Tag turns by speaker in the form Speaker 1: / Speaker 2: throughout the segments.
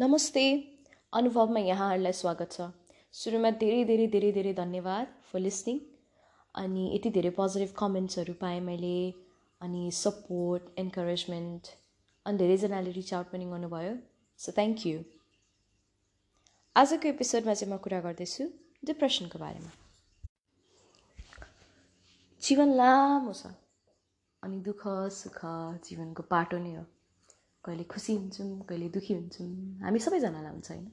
Speaker 1: नमस्ते। अनुभवमा यहाँहरूलाई स्वागत छ। सुरुमा धेरै धेरै धेरै धेरै धन्यवाद फर लिसनिङ अनि यति धेरै पोजिटिभ कमेन्ट्सहरू पाएँ मैले अनि सपोर्ट इन्करेजमेन्ट अनि धेरैजनाले रिच आउट पनि गर्नुभयो। सो थ्याङ्क यू आजको एपिसोडमा चाहिँ म कुरा गर्दैछु डिप्रेसनको बारेमा। जीवन लामो छ अनि दुःख सुख जीवनको पाटो नै हो। कहिले खुसी हुन्छौँ कहिले दुःखी हुन्छौँ हामी सबैजनालाई हुन्छ होइन।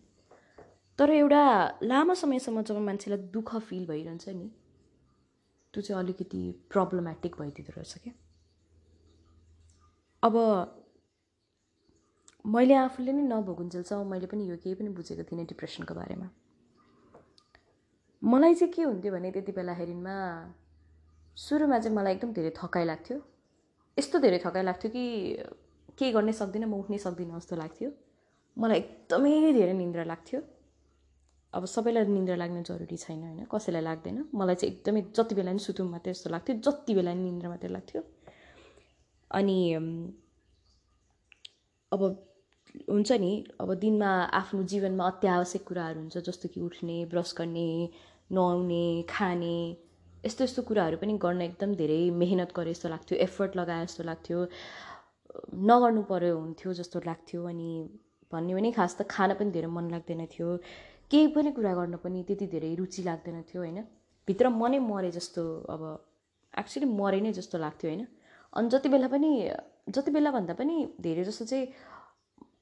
Speaker 1: तर एउटा लामो समयसम्म जब मान्छेलाई दुःख फिल भइरहन्छ नि त्यो चाहिँ अलिकति प्रब्लमेटिक भइदिँदो रहेछ क्या। अब मैले आफूले नै नभोगुन्जेलसम्म मैले पनि यो केही पनि बुझेको थिइनँ डिप्रेसनको बारेमा। मलाई चाहिँ के हुन्थ्यो भने त्यति बेलाखेरिमा सुरुमा चाहिँ मलाई एकदम धेरै थकाइ लाग्थ्यो। यस्तो धेरै थकाइ लाग्थ्यो कि केही गर्नै सक्दिनँ म उठ्नै सक्दिनँ जस्तो लाग्थ्यो। मलाई एकदमै धेरै निन्द्रा लाग्थ्यो। अब सबैलाई निन्द्रा लाग्ने जरुरी छैन होइन? कसैलाई लाग्दैन। मलाई चाहिँ एकदमै जति बेला नि सुतुम मात्रै जस्तो लाग्थ्यो जति बेला नि निन्द्रा मात्रै लाग्थ्यो। अनि अब हुन्छ नि अब दिनमा आफ्नो जीवनमा अत्यावश्यक कुराहरू हुन्छ जस्तो कि उठ्ने ब्रस गर्ने नुहाउने खाने यस्तो यस्तो कुराहरू पनि गर्न एकदम धेरै मेहनत गरे जस्तो लाग्थ्यो एफर्ट लगाए जस्तो लाग्थ्यो। नगर्नु पऱ्यो हुन्थ्यो जस्तो लाग्थ्यो अनि भन्ने भने खास त खान पनि धेरै मन लाग्दैन थियो। केही पनि कुरा गर्न पनि त्यति धेरै रुचि लाग्दैन थियो होइन? भित्र मनै मरे जस्तो अब एक्चुली मरे नै जस्तो लाग्थ्यो होइन? अनि जति बेला पनि जति बेला भन्दा पनि धेरै जस्तो चाहिँ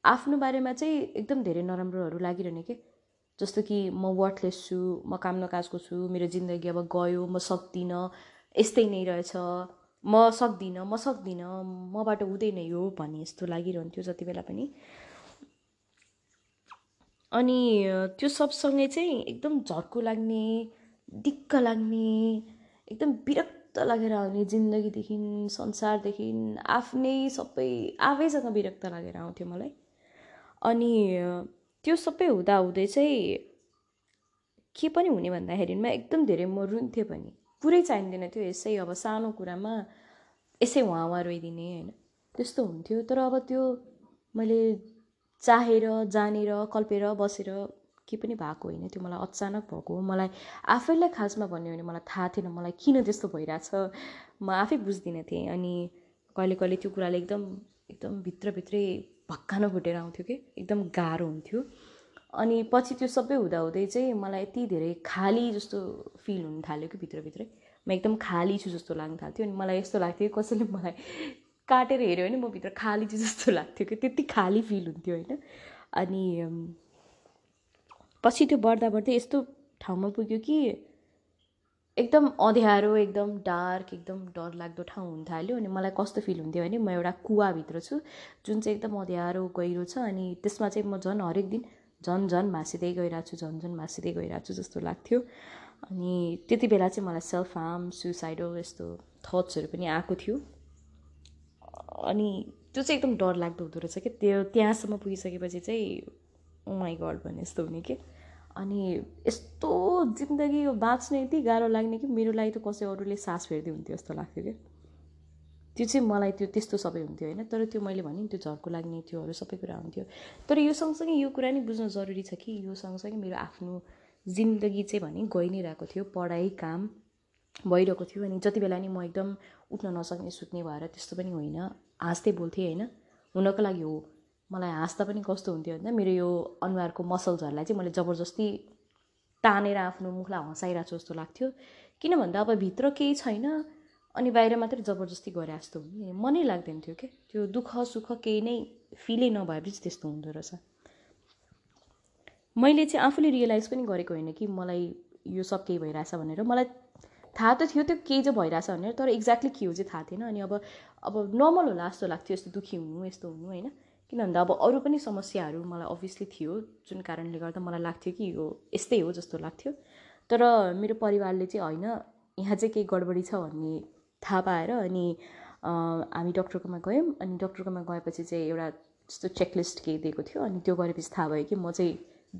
Speaker 1: आफ्नो बारेमा चाहिँ एकदम धेरै नराम्रोहरू लागिरहने के? जस्तो कि म वर्थलेस छु म काम नकाजको छु मेरो जिन्दगी अब गयो म सक्दिनँ यस्तै नै रहेछ। म सक्दिनँ म सक्दिनँ मबाट हुँदैन यो भन्ने यस्तो लागिरहन्थ्यो जति बेला पनि। अनि त्यो सबसँगै चाहिँ एकदम झर्को लाग्ने दिक्क लाग्ने एकदम विरक्त लागेर आउने जिन्दगीदेखि संसारदेखि आफ्नै सबै आफैसँग विरक्त लागेर आउँथ्यो मलाई। अनि त्यो सबै हुँदाहुँदै चाहिँ के पनि हुने भन्दाखेरिमा एकदम धेरै म रुन्थेँ पनि। पुरै चाहिँदैन थियो। यसै अब सानो कुरामा यसै उहाँ उहाँ रोइदिने होइन। त्यस्तो हुन्थ्यो। तर अब त्यो मैले चाहेर जानेर कल्पेर बसेर के पनि भएको होइन। त्यो मलाई अचानक भएको मलाई आफैलाई खासमा भन्यो भने मलाई थाहा थिएन मलाई किन त्यस्तो भइरहेछ? म आफै बुझ्दिनँ थिएँ। अनि कहिले कहिले त्यो कुराले एकदम एकदम भित्रभित्रै भक्कानो फुटेर आउँथ्यो कि? एकदम गाह्रो हुन्थ्यो। अनि पछि त्यो सबै हुँदाहुँदै चाहिँ मलाई यति धेरै खाली जस्तो फिल हुन थाल्यो कि भित्रभित्रै। म एकदम खाली छु जस्तो लाग्न थाल्थ्यो अनि मलाई यस्तो लाग्थ्यो कसैले मलाई काटेर हेऱ्यो भने म भित्र खाली छु जस्तो लाग्थ्यो कि त्यति खाली फिल हुन्थ्यो होइन। अनि पछि त्यो बढ्दा बढ्दै यस्तो ठाउँमा पुग्यो कि एकदम अँध्यारो एकदम डार्क एकदम डरलाग्दो ठाउँ हुन थाल्यो अनि मलाई कस्तो फिल हुन्थ्यो भने म एउटा कुवाभित्र छु जुन चाहिँ एकदम अँध्यारो गहिरो छ अनि त्यसमा चाहिँ म झन् हरेक दिन झन् झन् भाँसिँदै गइरहेको छु झन् झन् भाँसिँदै गइरहेको छु जस्तो लाग्थ्यो। अनि त्यति बेला चाहिँ मलाई सेल्फ हार्म सुसाइडल यस्तो थट्सहरू पनि आएको थियो। अनि त्यो चाहिँ एकदम डरलाग्दो हुँदो रहेछ क्या त्यो त्यहाँसम्म पुगिसकेपछि चाहिँ माई गड भने जस्तो हुने कि? अनि यस्तो जिन्दगी यो बाँच्ने यति गाह्रो लाग्ने कि? मेरो लागि त कसै अरूले सास फेर्दै हुन्थ्यो जस्तो लाग्थ्यो क्या त्यो चाहिँ मलाई त्यो त्यस्तो सबै हुन्थ्यो होइन। तर त्यो मैले भने त्यो झर्को लाग्ने त्योहरू सबै कुरा हुन्थ्यो। तर यो सँगसँगै यो कुरा नि बुझ्नु जरुरी छ कि यो सँगसँगै मेरो आफ्नो जिन्दगी चाहिँ भने गइ नै रहेको थियो पढाइ काम भइरहेको थियो अनि जति बेला नि म एकदम उठ्न नसक्ने सुत्ने भएर त्यस्तो पनि होइन। हाँस्दै बोल्थेँ होइन। हुनको लागि हो। मलाई हाँस्दा पनि कस्तो हुन्थ्यो भन्दा मेरो यो अनुहारको मसल्सहरूलाई चाहिँ मैले जबरजस्ती तानेर आफ्नो मुखलाई हँसाइरहेको छु जस्तो लाग्थ्यो। किन भन्दा अब भित्र केही छैन। अनि बाहिर मात्रै जबरजस्ती गरे जस्तो हुने। मनै लाग्दैन थियो क्या त्यो दुःख सुख केही नै फिलै नभएपछि त्यस्तो हुँदो रहेछ। मैले चाहिँ आफूले रियलाइज पनि गरेको होइन कि मलाई यो सब केही भइरहेछ भनेर। मलाई थाहा त थियो त्यो केही चाहिँ भइरहेछ भनेर तर एक्ज्याक्टली के हो चाहिँ थाहा थिएन। अनि अब अब नर्मल होला जस्तो लाग्थ्यो यस्तो दुःखी हुनु यस्तो हुनु होइन? किन भन्दा अब अरू पनि समस्याहरू मलाई अभियसली थियो जुन कारणले गर्दा मलाई लाग्थ्यो कि यो यस्तै हो जस्तो लाग्थ्यो। तर मेरो परिवारले चाहिँ होइन यहाँ चाहिँ केही गडबडी छ भन्ने थाहा पाएर अनि हामी डक्टरकोमा गयौँ अनि डक्टरकोमा गएपछि चाहिँ एउटा जस्तो चेकलिस्ट केही दिएको थियो अनि त्यो गरेपछि थाहा भयो कि म चाहिँ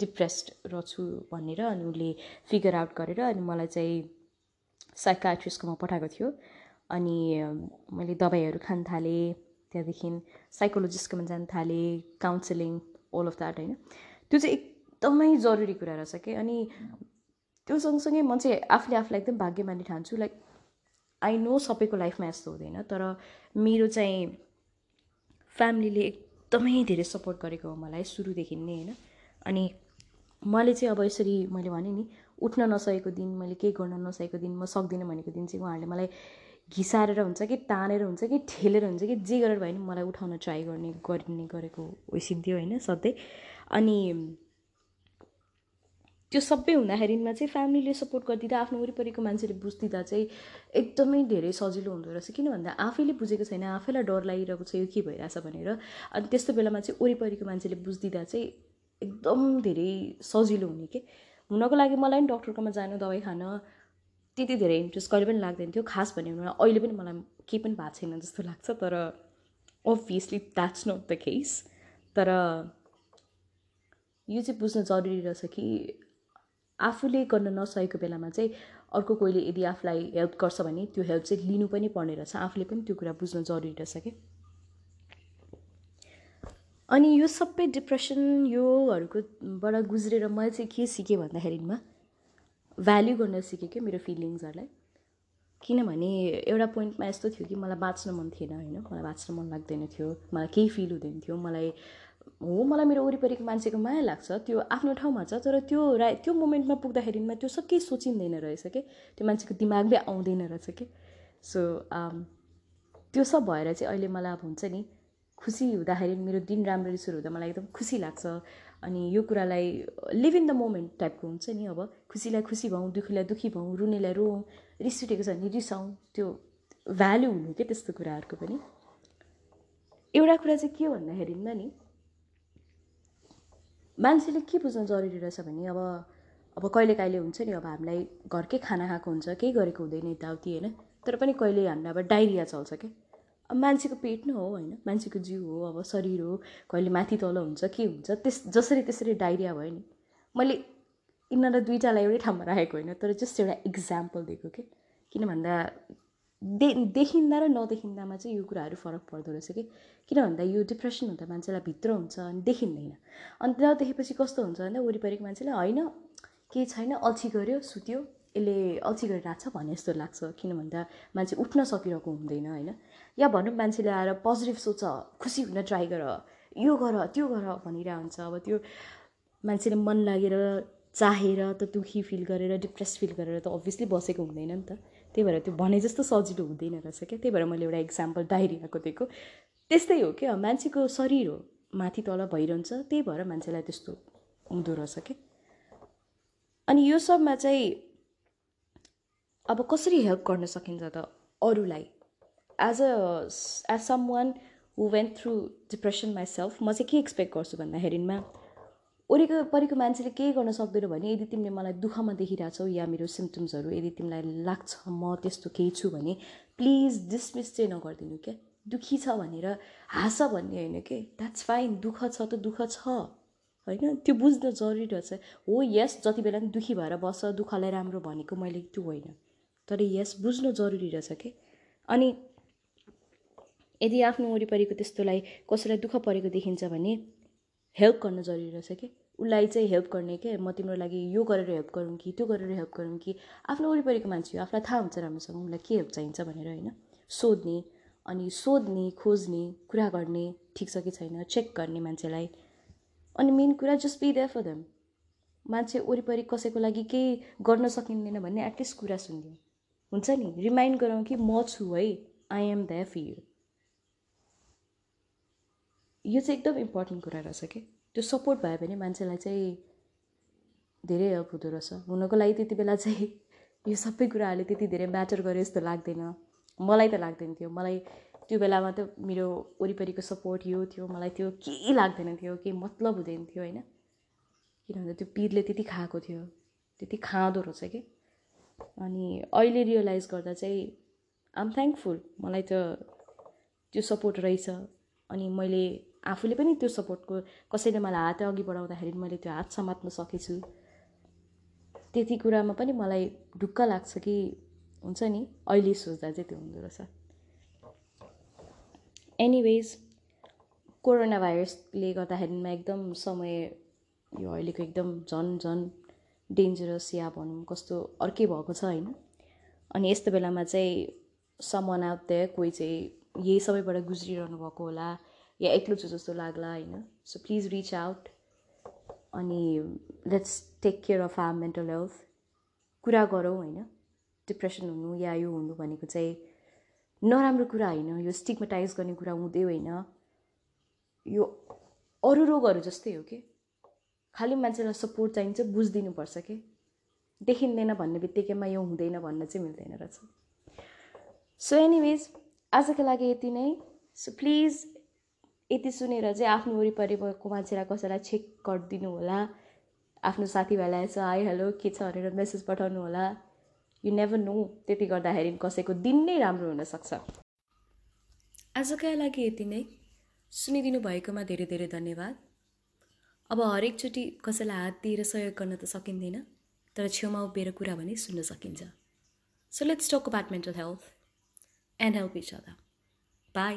Speaker 1: डिप्रेस्ड रहेछु भनेर अनि उसले फिगर आउट गरेर अनि मलाई चाहिँ साइकाट्रिस्टकोमा पठाएको थियो। अनि मैले दबाईहरू खान थालेँ त्यहाँदेखि साइकोलोजिस्टकोमा जान थालेँ काउन्सिलिङ अल अफ द्याट होइन। त्यो चाहिँ एकदमै जरुरी कुरा रहेछ कि अनि त्यो सँगसँगै म चाहिँ आफूले आफूलाई एकदम भाग्यमानी ठान्छु लाइक आई नो सबैको लाइफमा यस्तो हुँदैन तर मेरो चाहिँ फ्यामिलीले एकदमै धेरै सपोर्ट गरेको हो मलाई सुरुदेखि नै होइन? अनि मैले चाहिँ अब यसरी मैले भने नि उठ्न नसकेको दिन मैले केही गर्न नसकेको दिन म सक्दिनँ भनेको दिन चाहिँ उहाँहरूले मलाई घिसारेर हुन्छ कि तानेर हुन्छ कि ठेलेर हुन्छ कि जे गरेर भयो भने मलाई उठाउन ट्राई गर्ने गर्ने गरेको उसिन्थ्यो होइन? सधैँ। अनि त्यो सबै हुँदाखेरिमा चाहिँ फ्यामिलीले सपोर्ट गरिदिँदा आफ्नो वरिपरिको मान्छेले बुझिदिँदा चाहिँ एकदमै धेरै सजिलो हुँदो रहेछ। किन भन्दा आफैले बुझेको छैन आफैलाई डर लागिरहेको छ यो के भइरहेछ भनेर। अनि त्यस्तो बेलामा चाहिँ वरिपरिको मान्छेले बुझिदिँदा चाहिँ एकदम धेरै सजिलो हुने के? हुनको लागि मलाई पनि डक्टरकोमा जानु दबाई खान त्यति धेरै इन्ट्रेस्ट कहिले पनि लाग्दैन थियो। खास भन्यो भने अहिले पनि मलाई केही पनि भएको छैन जस्तो लाग्छ तर obviously that's not the case तर यो चाहिँ बुझ्न जरुरी रहेछ कि आफूले गर्न नसकेको बेलामा चाहिँ अर्को कोहीले यदि आफूलाई हेल्प गर्छ भने त्यो हेल्प चाहिँ लिनु पनि पर्ने रहेछ। आफूले पनि त्यो कुरा बुझ्न जरुरी रहेछ कि? अनि यो सबै डिप्रेसन योहरूकोबाट गुज्रेर मैले चाहिँ के सिकेँ भन्दाखेरिमा भ्याल्यु गर्न सिकेँ क्या मेरो फिलिङ्सहरूलाई। किनभने एउटा पोइन्टमा यस्तो थियो कि मलाई बाँच्न मन थिएन होइन? मलाई बाँच्न मन लाग्दैन थियो मलाई केही फिल हुँदैन थियो। मलाई हो मलाई मेरो वरिपरिको मान्छेको माया लाग्छ त्यो आफ्नो ठाउँमा छ तर त्यो रा त्यो मोमेन्टमा पुग्दाखेरिमा त्यो सब सोचिँदैन रहेछ कि? त्यो मान्छेको दिमागले आउँदैन रहेछ कि? सो त्यो सब भएर चाहिँ अहिले मलाई अब हुन्छ नि खुसी हुँदाखेरि मेरो दिन राम्ररी सुरु हुँदा मलाई एकदम खुसी लाग्छ। अनि यो कुरालाई लिभ इन द मोमेन्ट टाइपको हुन्छ नि अब खुसीलाई खुसी भौँ दुःखीलाई दुःखी भौँ रुनेलाई रोउँ रिस उठेको छ भने रिसाउँ त्यो भ्याल्यु हुनु क्या त्यस्तो कुराहरूको पनि? एउटा कुरा चाहिँ के भन्दाखेरिमा नि मान्छेले के बुझ्न जरुरी रहेछ भने अब अब कहिले कहिले हुन्छ नि अब हामीलाई घरकै खाना खाएको हुन्छ केही गरेको हुँदैन यताउति होइन? तर पनि कहिले हामीलाई अब डाइरिया चल्छ क्या? अब मान्छेको पेट नै हो होइन? मान्छेको जिउ हो अब शरीर हो कहिले माथि तल हुन्छ के हुन्छ त्यस जसरी त्यसरी डाइरिया भयो नि। मैले यिनीहरूलाई दुइटालाई एउटै ठाउँमा राखेको होइन तर जस्ट एउटा इक्जाम्पल दिएको कि किन भन्दा दे देखिँदा र नदेखिँदामा चाहिँ यो कुराहरू फरक पर्दो रहेछ कि? किन भन्दा यो डिप्रेसन हुँदा मान्छेलाई भित्र हुन्छ अनि देखिँदैन। अन्त नदेखेपछि कस्तो हुन्छ भन्दा वरिपरिको मान्छेलाई होइन केही छैन अल्छी गऱ्यो सुत्यो यसले अल्छी गरिरहेको छ भने जस्तो लाग्छ। किन भन्दा मान्छे उठ्न सकिरहेको हुँदैन होइन? या भनौँ मान्छेले आएर पोजिटिभ सोच खुसी हुन ट्राई गर यो गर त्यो गर भनिरहेको हुन्छ। अब त्यो मान्छेले मन लागेर चाहेर त दुःखी फिल गरेर डिप्रेस फिल गरेर त अभियसली बसेको हुँदैन नि त। त्यही भएर त्यो भने जस्तो सजिलो हुँदैन रहेछ क्या। त्यही भएर मैले एउटा इक्जाम्पल डाइरियाको दिएको। त्यस्तै हो क्या। मान्छेको शरीर हो। माथि तल भइरहन्छ। त्यही भएर मान्छेलाई त्यस्तो हुँदो रहेछ क्या। अनि यो सबमा चाहिँ अब कसरी हेल्प गर्न सकिन्छ त अरूलाई? As a as someone who went through depression myself म चाहिँ के एक्सपेक्ट गर्छु भन्दाखेरिमा? वरिपरिको मान्छेले केही गर्न सक्दैन भने यदि तिमीले मलाई दुःखमा देखिरहेछौ या मेरो सिम्टम्सहरू यदि तिमीलाई लाग्छ म त्यस्तो केही छु भने प्लिज डिसमिस चाहिँ नगरिदिनु क्या? दुःखी छ भनेर हाँस भन्ने होइन के? द्याट्स फाइन दुःख छ त दुःख छ। होइन? त्यो बुझ्न जरुरी रहेछ। हो यस जति बेला पनि दुःखी भएर बस्छ दुःखलाई राम्रो भनेको मैले त्यो होइन। तर यस बुझ्नु जरुरी रहेछ कि? अनि यदि आफ्नो वरिपरिको त्यस्तोलाई कसैलाई दुःख परेको देखिन्छ भने हेल्प गर्न जरुरी रहेछ कि? उसलाई चाहिँ हेल्प गर्ने के? म तिम्रो लागि यो गरेर हेल्प गरौँ कि त्यो गरेर हेल्प गरौँ कि? आफ्नो वरिपरिको मान्छे हो आफूलाई थाहा हुन्छ राम्रोसँग उसलाई के हेल्प चाहिन्छ भनेर होइन? सोध्ने अनि सोध्ने खोज्ने कुरा गर्ने ठिक छ कि छैन चेक गर्ने मान्छेलाई। अनि मेन कुरा just be there for them मान्छे वरिपरि कसैको लागि केही गर्न सकिँदैन भन्ने एटलिस्ट कुरा सुनिदिउँ हुन्छ नि? रिमाइन्ड गरौँ कि म छु है I am there for you यो चाहिँ एकदम इम्पोर्टेन्ट कुरा रहेछ कि? त्यो सपोर्ट भयो भने मान्छेलाई चाहिँ धेरै हेल्प हुँदो रहेछ। हुनको लागि त्यति बेला चाहिँ यो सबै कुराहरूले त्यति धेरै म्याटर गरे जस्तो लाग्दैन। मलाई त लाग्दैन थियो। मलाई त्यो बेलामा त मेरो वरिपरिको सपोर्ट यो थियो। मलाई त्यो केही लाग्दैन थियो। केही मतलब हुँदैन थियो होइन? किन भन्दा त्यो पिरले त्यति खाएको थियो। त्यति खाँदो रहेछ कि? अनि अहिले रियलाइज गर्दा चाहिँ आम थ्याङ्कफुल मलाई त त्यो सपोर्ट रहेछ। अनि मैले आफूले पनि त्यो सपोर्टको कसैले मलाई हात अघि बढाउँदाखेरि मैले त्यो हात समात्न सकेछु। त्यति कुरामा पनि मलाई ढुक्क लाग्छ कि हुन्छ नि? अहिले सोच्दा चाहिँ त्यो हुँदो रहेछ। एनिवेज कोरोना भाइरसले गर्दाखेरिमा एकदम समय यो अहिलेको एकदम झन् झन् डेन्जरस या भनौँ कस्तो अर्कै भएको छ होइन। अनि यस्तो बेलामा चाहिँ समन आउट कोही चाहिँ यही सबैबाट गुज्रिरहनु भएको होला। या एक्लो छु जस्तो लाग्ला होइन सो प्लिज रिच आउट अनि let's take care of our mental health कुरा गरौँ होइन? डिप्रेसन हुनु या यो हुनु भनेको चाहिँ नराम्रो कुरा होइन? यो स्टिगमेटाइज गर्ने कुरा हुँदै होइन। यो अरू रोगहरू जस्तै हो कि? खालि मान्छेलाई सपोर्ट चाहिन्छ बुझिदिनुपर्छ कि? देखिँदैन भन्ने बित्तिकैमा यो हुँदैन भन्न चाहिँ मिल्दैन रहेछ। सो एनिवेज आजको लागि यति नै। सो प्लिज यति सुनेर चाहिँ आफ्नो वरिपरि भएको मान्छेलाई कसैलाई चेक गरिदिनु होला। आफ्नो साथीभाइलाई यसो हाई हेलो के छ? भनेर मेसेज पठाउनु होला। यु नेभर नो त्यति गर्दाखेरि कसैको दिन नै राम्रो हुनसक्छ आजका लागि यति नै। सुनिदिनु भएकोमा धेरै धेरै धन्यवाद। अब हरेकचोटि कसैलाई हात दिएर सहयोग गर्न त सकिँदैन तर छेउमा उभिएर कुरा भने सुन्न सकिन्छ। So let's talk about mental health and help each other bye